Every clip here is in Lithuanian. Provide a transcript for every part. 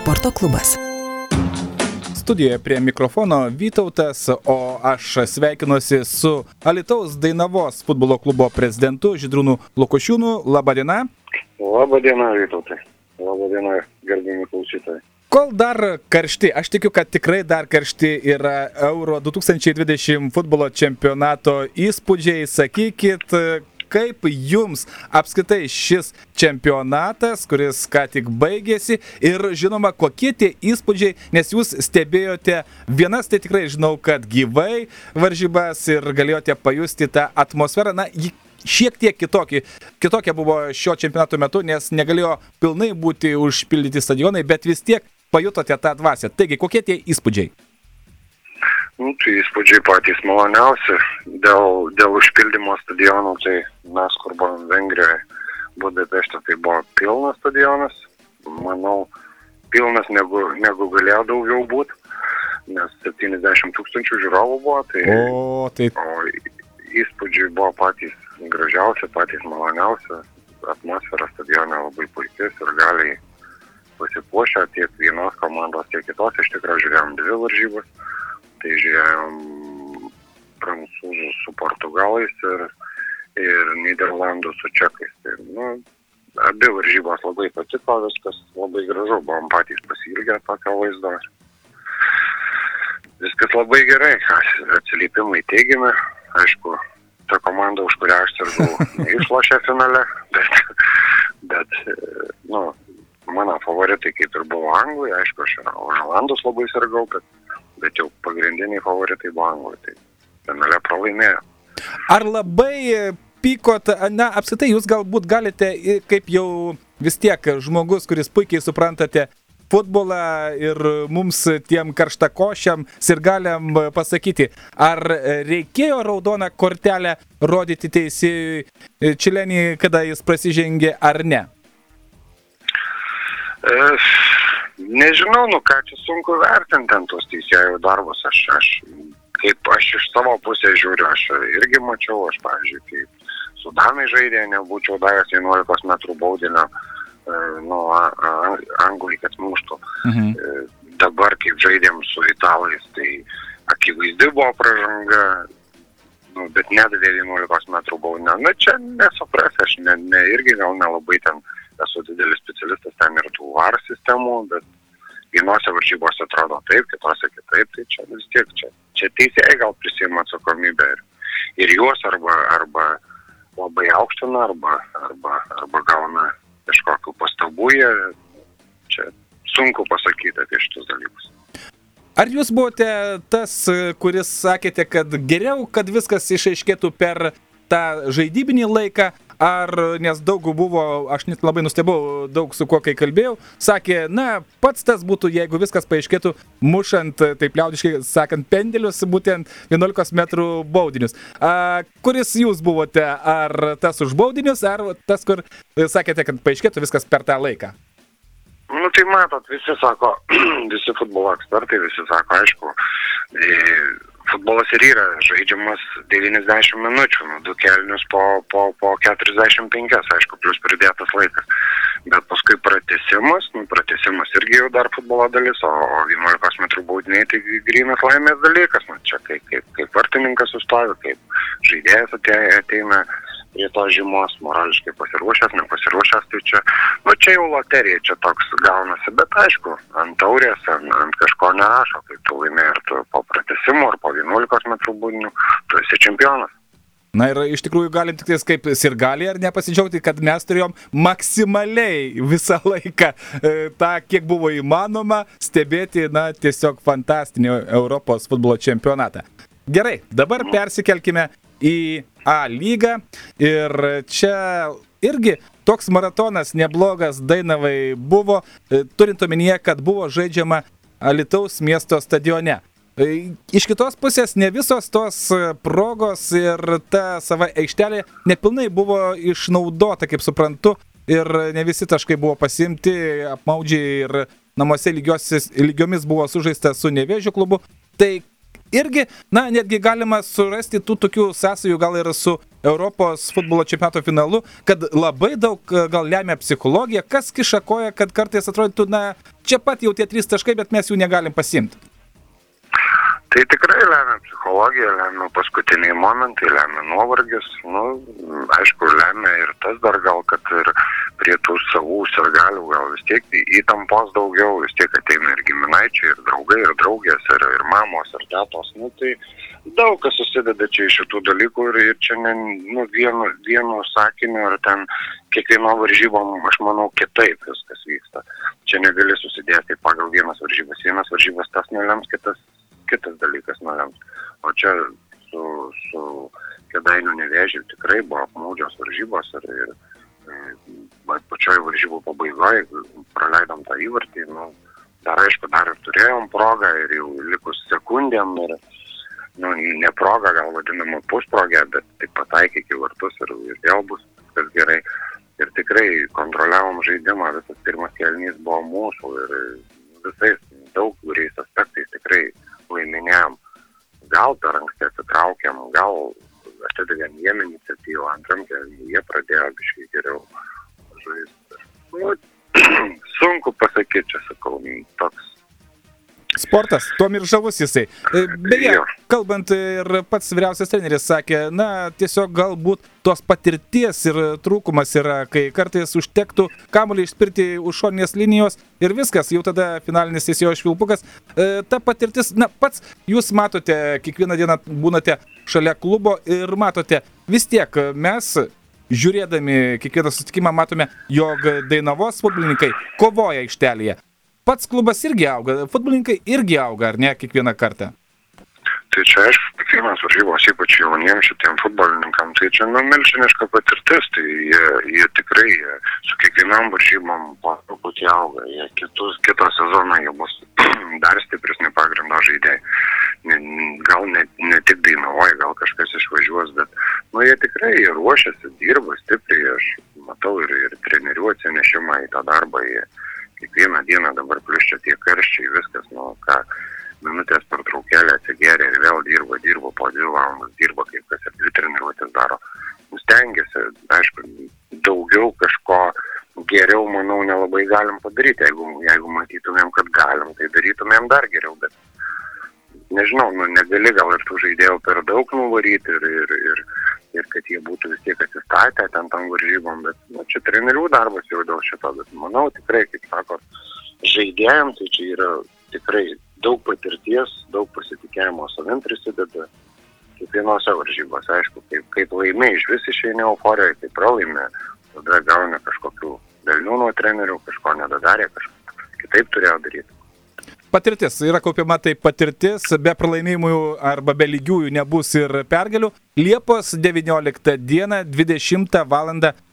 sporto klubas. Studijoje prie mikrofono Vytautas, o aš sveikinuosi su Alitaus Dainavos futbolo klubo prezidentu Židrūnu Lukošiūnu. Labadiena. Labadiena, Vytautai. Labadiena, gerbimi klausytojai. Kol dar karšti, aš tikiu, kad tikrai dar karšti yra Euro 2020 futbolo čempionato įspūdžiai. Sakykit, kaip jums apskritai šis čempionatas, kuris ką tik baigėsi ir žinoma, kokie tie įspūdžiai, nes jūs stebėjote vienas, tai tikrai žinau, kad gyvai varžybas ir galėjote pajusti tą atmosferą, na, šiek tiek kitokį, kitokia buvo šio čempionato metu, nes negalėjo pilnai būti užpildyti stadionai, bet vis tiek pajutote tą dvasę. Taigi, kokie tie įspūdžiai? Nu, tai įspūdžiai patys maloniausi. Dėl, dėl užpildymo stadionų, tai mes, kur buvom Vengrijoje, Budapešte, tai buvo pilnas stadionas. Manau, pilnas negu, negu galėjo daugiau būti, nes 70 tūkstančių žiūrovų buvo. Tai, o, tai... o įspūdžiai buvo patys gražiausi, patys maloniausi. Atmosfera stadione labai puikiai ir galiai pasipuošę tiek vienos komandos, tiek kitos. Iš tikrųjų žiūrėjom dvi varžybas tai žiūrėjom prancūzų su portugalais ir, ir Niderlandų su čekais. Tai, nu, abi varžybos labai patiko, viskas labai gražu, buvom patys pasilgę tokio vaizdo. Viskas labai gerai, atsiliepimai teigiami, aišku, ta komanda, už kurią aš sirgau, neišlošė finale, bet, bet nu, mano favoritai kaip ir buvo Anglai, aišku, aš už Olandus labai sirgau, bet bet jau pagrindiniai favoritai buvo anglai, tai finale pralaimėjo. Ar labai pykot, na, apskritai jūs galbūt galite, kaip jau vis tiek žmogus, kuris puikiai suprantate futbolą ir mums tiem karštakošiam sirgaliam pasakyti, ar reikėjo raudoną kortelę rodyti teisėjui Čilenį, kada jis prasižengė, ar ne? E, Nežinau, nu ką čia sunku vertinti ant tos teisėjų darbus. Aš, aš, kaip aš iš savo pusės žiūriu, aš irgi mačiau, aš, pavyzdžiui, kaip su Danai žaidė, nebūčiau davęs 11 metrų baudinio e, nuo Anglai, kad muštų. Mhm. E, dabar, kaip žaidėm su Italais, tai akivaizdi buvo pražanga, nu, bet nedavė 11 metrų baudinio. Na čia nesupras, aš ne, ne, irgi gal nelabai ten esu didelis specialistas ten ir tų VAR sistemų, bet vienose varžybose atrodo taip, kitose kitaip, tai čia vis tiek čia, čia teisėjai gal prisima atsakomybę ir, ir juos arba, arba labai aukština, arba, arba, arba gauna kažkokių pastabų, jie čia sunku pasakyti apie šitus dalykus. Ar jūs buvote tas, kuris sakėte, kad geriau, kad viskas išaiškėtų per tą žaidybinį laiką, ar nes daug buvo, aš net labai nustebau, daug su kuo kai kalbėjau, sakė, na, pats tas būtų, jeigu viskas paaiškėtų, mušant, taip liaudiškai sakant, pendelius, būtent 11 metrų baudinius. A, kuris jūs buvote, ar tas už baudinius, ar tas, kur sakėte, kad paaiškėtų viskas per tą laiką? Nu tai matot, visi sako, visi futbolo ekspertai, visi sako, aišku, futbolas ir yra žaidžiamas 90 minučių, nu, du kelnius po, po, po 45, aišku, plus pridėtas laikas. Bet paskui pratesimas, nu, pratesimas irgi jau dar futbolo dalis, o, o 11 metrų baudiniai tai grinas laimės dalykas, nu, čia kaip, kaip, kaip vartininkas sustovi, kaip žaidėjas ateina prie to žymos, morališkai pasiruošęs, nepasiruošęs, tai čia, nu čia jau loterija, čia toks gaunasi, bet aišku, ant taurės, ant, ant kažko nerašo, kai tu laimėjai ir tu po pratesimu, ar po 11 metrų būdinių, tu esi čempionas. Na ir iš tikrųjų galim tik tais kaip sirgali ar nepasidžiaugti, kad mes turėjom maksimaliai visą laiką e, tą, kiek buvo įmanoma, stebėti, na, tiesiog fantastinį Europos futbolo čempionatą. Gerai, dabar persikelkime į A lygą ir čia irgi toks maratonas neblogas Dainavai buvo, e, turint omenyje, kad buvo žaidžiama Alitaus miesto stadione. E, iš kitos pusės ne visos tos progos ir ta sava aikštelė nepilnai buvo išnaudota, kaip suprantu, ir ne visi taškai buvo pasimti, apmaudžiai ir namuose lygiosis, lygiomis buvo sužaista su Nevėžio klubu. Tai irgi, na, netgi galima surasti tų tokių sąsajų gal ir su Europos futbolo čempionato finalu, kad labai daug gal lemia psichologija, kas kiša koja, kad kartais atrodytų, na, čia pat jau tie trys taškai, bet mes jų negalim pasimti. Tai tikrai lemia psichologija, lemia paskutiniai momentai, lemia nuovargis. Nu, aišku, lemia ir tas dar gal, kad ir prie tų savų sirgalių gal vis tiek įtampos daugiau, vis tiek ateina ir giminaičiai, ir draugai, ir draugės, ir, ir mamos, ir tėtos. Nu, tai daug kas susideda čia iš šitų dalykų ir, ir čia ne nu, vienu, vienu sakiniu ar ten kiekvieno varžybom, aš manau, kitaip viskas vyksta. Čia negali susidėti pagal vienas varžybas. Vienas varžybas tas nulems, kitas kitas dalykas nulems. O čia su, su kėdainių nevėžiu tikrai buvo apmaudžios varžybos ir, ir, ir pačioj varžybų pabaigoje praleidom tą įvartį. Nu, dar aišku, dar ir turėjom progą ir jau likus sekundėm ir nu, ne proga, gal vadinama pusprogė, bet tik pataikė iki vartus ir, ir vėl bus viskas gerai. Ir tikrai kontroliavom žaidimą, visas pirmas kelnys buvo mūsų ir visais daug kuriais aspektais tikrai laiminėjom. Gal per anksti atsitraukėm, gal atidavėm jiem iniciatyvą, antram jie pradėjo biškai geriau žaisti. Nu, sunku pasakyti, čia sakau, toks Sportas, tuom ir žavus jisai. E, beje, kalbant ir pats vyriausias treneris sakė, na, tiesiog galbūt tos patirties ir trūkumas yra, kai kartais užtektų kamuolį išspirti už šoninės linijos ir viskas, jau tada finalinis teisėjo švilpukas. E, ta patirtis, na, pats jūs matote, kiekvieną dieną būnate šalia klubo ir matote, vis tiek mes žiūrėdami kiekvieną susitikimą matome, jog Dainavos futbolininkai kovoja aikštelėje pats klubas irgi auga, futbolininkai irgi auga, ar ne, kiekvieną kartą? Tai čia, aišku, kiekvienas varžybos, ypač jauniems šitiem futbolininkam, tai čia nu, milžiniška patirtis, tai jie, jie tikrai jie, su kiekvienam varžybom po truputį auga, jie kitus, kitą sezoną jie bus dar stipresni pagrindo žaidėjai. Gal ne, ne tik dainavoja, gal kažkas išvažiuos, bet nu, jie tikrai jie ruošiasi, dirba stipriai, aš matau ir, ir trenerių atsinešimą į tą darbą. Jie, kiekvieną dieną dabar plus čia tie karščiai, viskas, nu ką, minutės per traukėlę atsigeria ir vėl dirba, dirba po dvi valandas, dirba kaip kas ir dvi treniruotės daro. Stengiasi, aišku, daugiau kažko geriau, manau, nelabai galim padaryti. Jeigu, jeigu matytumėm, kad galim, tai darytumėm dar geriau, bet nežinau, nu, negali gal ir tų žaidėjų per daug nuvaryti ir, ir, ir, ir kad jie būtų vis tiek atsistatę ten tam varžybom, bet nu, čia trenerių darbas jau dėl šito, bet manau tikrai, kaip sako, žaidėjams tai čia yra tikrai daug patirties, daug pasitikėjimo savim prisideda. Kiekvienose varžybose, aišku, kaip, kaip laimė iš vis išeini euforijoje, tai pralaimė, tada gauni kažkokių velnių nuo trenerių, kažko nedadarė, kažką kitaip turėjo daryti patirtis yra kaupiama tai patirtis, be pralaimėjimų arba be lygiųjų nebus ir pergalių. Liepos 19 dieną 20 val.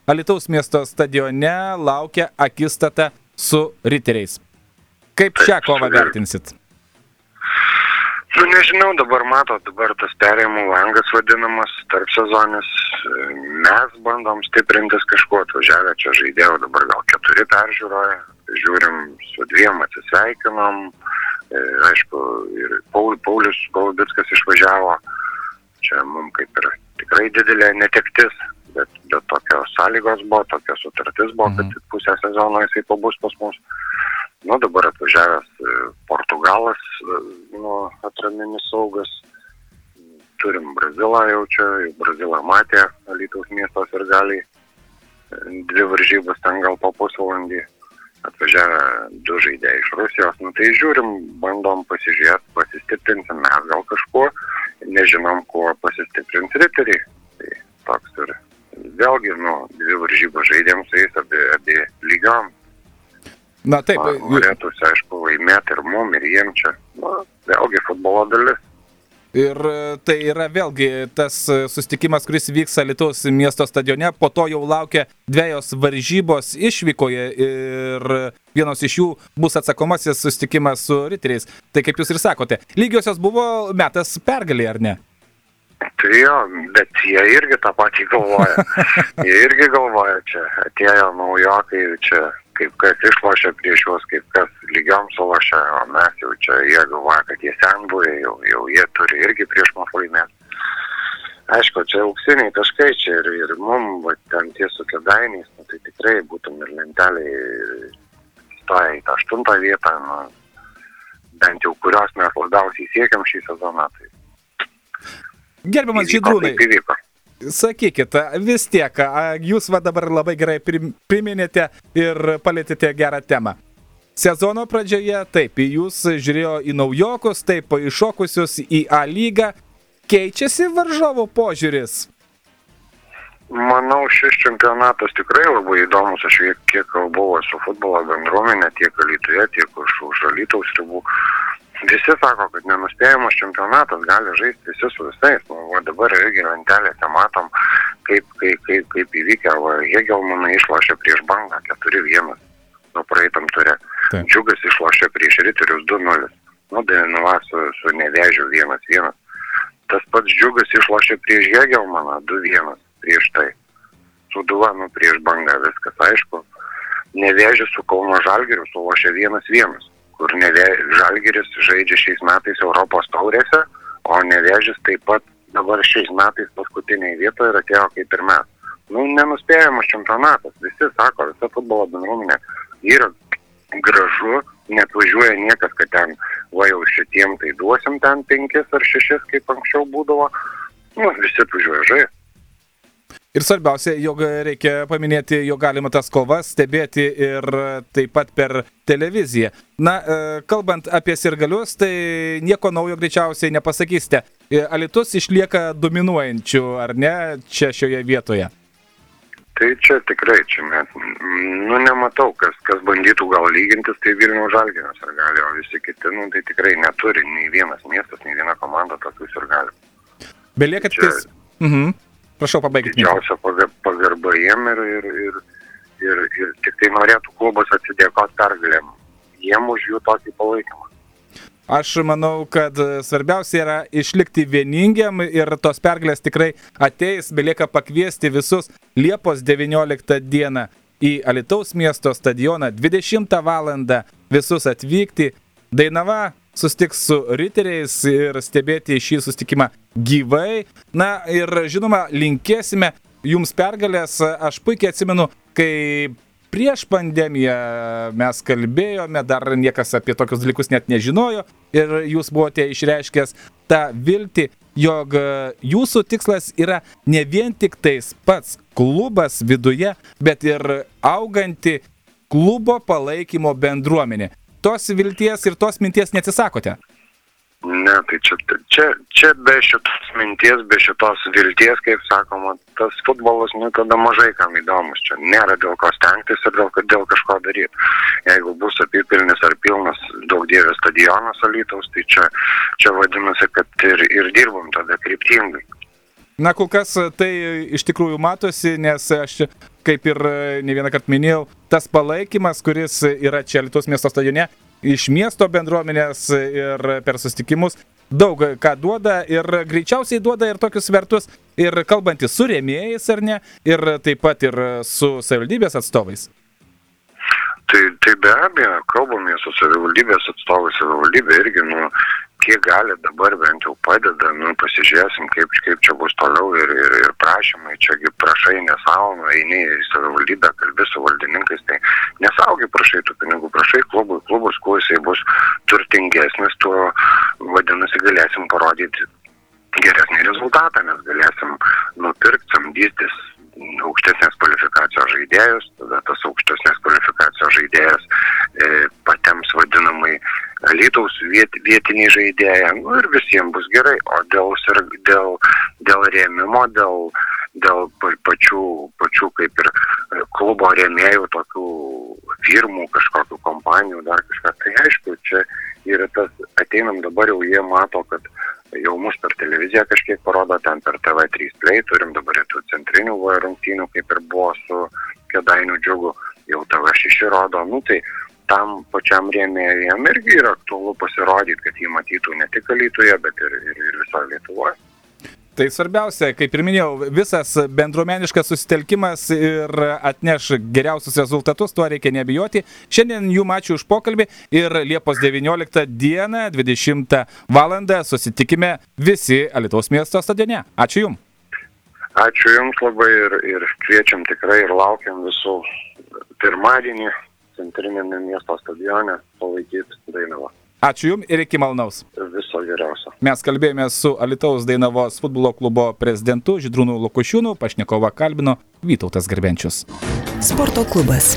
Alitaus miesto stadione laukia akistata su riteriais. Kaip šią kovą vertinsit? Nu, nežinau, dabar matot, dabar tas perėjimų langas vadinamas tarp sezonis. Mes bandom stiprintis kažkuo, atvažiavę čia žaidėjau, dabar gal keturi peržiūroja, žiūrim, su dviem atsisveikinom, E, aišku, ir Paulius Golubitskas išvažiavo, čia mums kaip ir tikrai didelė netektis, bet, bet tokios sąlygos buvo, tokios sutartis buvo, mhm. kad pusę sezono jisai pabus pas mus. Nu, dabar atvažiavęs e, Portugalas, e, nu, atraminis saugas, turim Brazilą jau čia, Brazilą matė, Alytaus miestos ir gali dvi varžybas ten gal po pusvalandį atvažiavę du žaidėjai iš Rusijos, nu tai žiūrim, bandom pasižiūrėti, pasistiprinsim mes gal kažkuo, nežinom, kuo pasistiprins riteriai. Tai toks ir vėlgi, nu, dvi varžybos žaidėm su jais, abi, abi lygiom. Na taip. Norėtųsi, aišku, laimėti ir mum, ir jiem čia. Nu, vėlgi futbolo dalis. Ir e, tai yra vėlgi tas e, sustikimas, kuris vyks Lietuvos miesto stadione, po to jau laukia dviejos varžybos išvykoje ir vienos iš jų bus atsakomasis sustikimas su riteriais. Tai kaip jūs ir sakote, lygiosios buvo metas pergalį, ar ne? Jo, bet jie irgi tą patį galvoja. jie irgi galvoja, čia atėjo naujokai, čia kaip kas išlošia prieš juos, kaip kas lygiom sulošia, o mes jau čia, jie galvoja, kad jie senbuvė, jau, jau jie turi irgi prieš mus laimėti. aišku, čia auksiniai taškai čia ir, ir mum, va, ten tie su kedainiais, nu, tai tikrai būtum ir lenteliai stoja į tą aštuntą vietą, nu, bent jau kurios mes labiausiai siekiam šį sezoną. Tai Gerbiamas Žydrūnai, sakykit, vis tiek, jūs va dabar labai gerai prim- priminėte ir palėtėte gerą temą. Sezono pradžioje, taip, jūs žiūrėjo į naujokus, taip, iššokusius į A lygą. Keičiasi varžovų požiūris. Manau, šis čempionatas tikrai labai įdomus. Aš kiek, kalbau su futbolo bendruomenė, tiek Alytuje, tiek už, už Alytaus ribų. Visi sako, kad nenuspėjamas čempionatas gali žaisti visi su visais. Nu, va dabar irgi lentelėse matom, kaip, kaip, kaip, kaip įvykę. Hegelmanai išlošė prieš bangą 4-1 nuo praeitam turė. Taip. Džiugas išlošė prieš Riterius 2-0. Nu, Dainava su, su Nevežiu 1-1. Tas pats Džiugas išlošė prieš Hegelmaną 2-1 prieš tai. Suduva, nu, prieš bangą viskas aišku. Nevėžis su Kauno Žalgiriu sulošė 1-1, kur nevė... Žalgiris žaidžia šiais metais Europos taurėse, o Nevėžis taip pat dabar šiais metais paskutiniai vietoje ir atėjo kaip ir mes. Nu, nenuspėjamas čempionatas. Visi sako, visa futbolo bendruomenė yra gražu, net važiuoja niekas, kad ten, va jau šitiem tai duosim ten penkis ar šešis, kaip anksčiau būdavo. Nu, visi važiuoja žaisti. Ir svarbiausia, jog reikia paminėti, jog galima tas kovas stebėti ir taip pat per televiziją. Na, e, kalbant apie sirgalius, tai nieko naujo greičiausiai nepasakysite. E, Alitus išlieka dominuojančių, ar ne, čia šioje vietoje. Tai čia tikrai, čia mes, nu nematau, kas, kas bandytų gal lygintis, tai Vilnių žalginas ar gali, o visi kiti, nu tai tikrai neturi nei vienas miestas, nei viena komanda tokius ir gali. Belieka Čia- tiktais... Mhm. Prašau, pabaigti. Didžiausia paga- pagarba jiem ir, ir, ir, ir, ir tik tai norėtų klubas atsidėkoti pergalėm. Jiem už jų tokį palaikymą. Aš manau, kad svarbiausia yra išlikti vieningiam ir tos pergalės tikrai ateis, belieka pakviesti visus Liepos 19 dieną į Alitaus miesto stadioną 20 val. visus atvykti. Dainava sustiks su riteriais ir stebėti šį sustikimą gyvai. Na ir žinoma, linkėsime jums pergalės. Aš puikiai atsimenu, kai prieš pandemiją mes kalbėjome, dar niekas apie tokius dalykus net nežinojo ir jūs buvote išreiškęs tą viltį, jog jūsų tikslas yra ne vien tik tais pats klubas viduje, bet ir auganti klubo palaikymo bendruomenė. Tos vilties ir tos minties neatsisakote. Ne, tai čia, čia, čia be šitos minties, be šitos vilties, kaip sakoma, tas futbolas, nu, tada mažai kam įdomus. Čia nėra dėl ko stengtis ir dėl, dėl kažko daryti. Jeigu bus apipilnis ar pilnas daug dievės stadionas Alytaus, tai čia, čia vadinasi, kad ir, ir dirbam tada kryptingai. Na, kol kas tai iš tikrųjų matosi, nes aš, kaip ir ne vieną kartą minėjau, tas palaikymas, kuris yra čia Lietuvos miesto stadione, iš miesto bendruomenės ir per sustikimus, daug ką duoda ir greičiausiai duoda ir tokius vertus, ir kalbantys su rėmėjais ar ne, ir taip pat ir su savivaldybės atstovais. Tai, tai be abejo, kalbame su savivaldybės atstovais, savivaldybė irgi, nu, kiek gali dabar bent jau padeda, nu, pasižiūrėsim, kaip, kaip čia bus toliau ir, ir, ir prašymai, čiagi prašai nesavo, nu, eini į savivaldybę, kalbi su valdininkais, tai nesaugi prašai tų pinigų, prašai klubui, klubus, kuo jisai bus turtingesnis, tuo vadinasi galėsim parodyti geresnį rezultatą, mes galėsim nupirkti, samdytis aukštesnės kvalifikacijos žaidėjus, tada tas aukštesnės kvalifikacijos žaidėjas e, patems vadinamai Alytaus viet, vietiniai žaidėjai, nu ir visiems bus gerai, o dėl, dėl, dėl rėmimo, dėl, dėl pa- pačių, pačių kaip ir e, klubo rėmėjų, tokių firmų, kažkokių kompanijų, dar kažką, tai aišku, čia yra tas, ateinam dabar jau jie mato, kad jau mus per televiziją kažkiek parodo, ten per TV3 Play, turim dabar ir tų centrinių rungtynių, kaip ir buvo su Kedainių džiugu, jau TV6 rodo, nu tai tam pačiam rėmėjui jam irgi yra aktualu pasirodyti, kad jį matytų ne tik Alytuje, bet ir, ir, ir visoje Lietuvoje. Tai svarbiausia, kaip ir minėjau, visas bendruomeniškas susitelkimas ir atneš geriausius rezultatus, tuo reikia nebijoti. Šiandien jum ačiū už pokalbį ir Liepos 19 dieną 20 val. susitikime visi Alitaus miesto stadione. Ačiū Jums. Ačiū Jums labai ir, ir kviečiam tikrai ir laukiam visų pirmadienį centrinėme miesto stadione palaikyti Dainavą. Ačiū Jums ir iki malnaus. Viso geriausio. Mes kalbėjome su Alitaus Dainavos futbolo klubo prezidentu Židrūnu Lukušiūnu, pašnekovą kalbino Vytautas Garbenčius. Sporto klubas.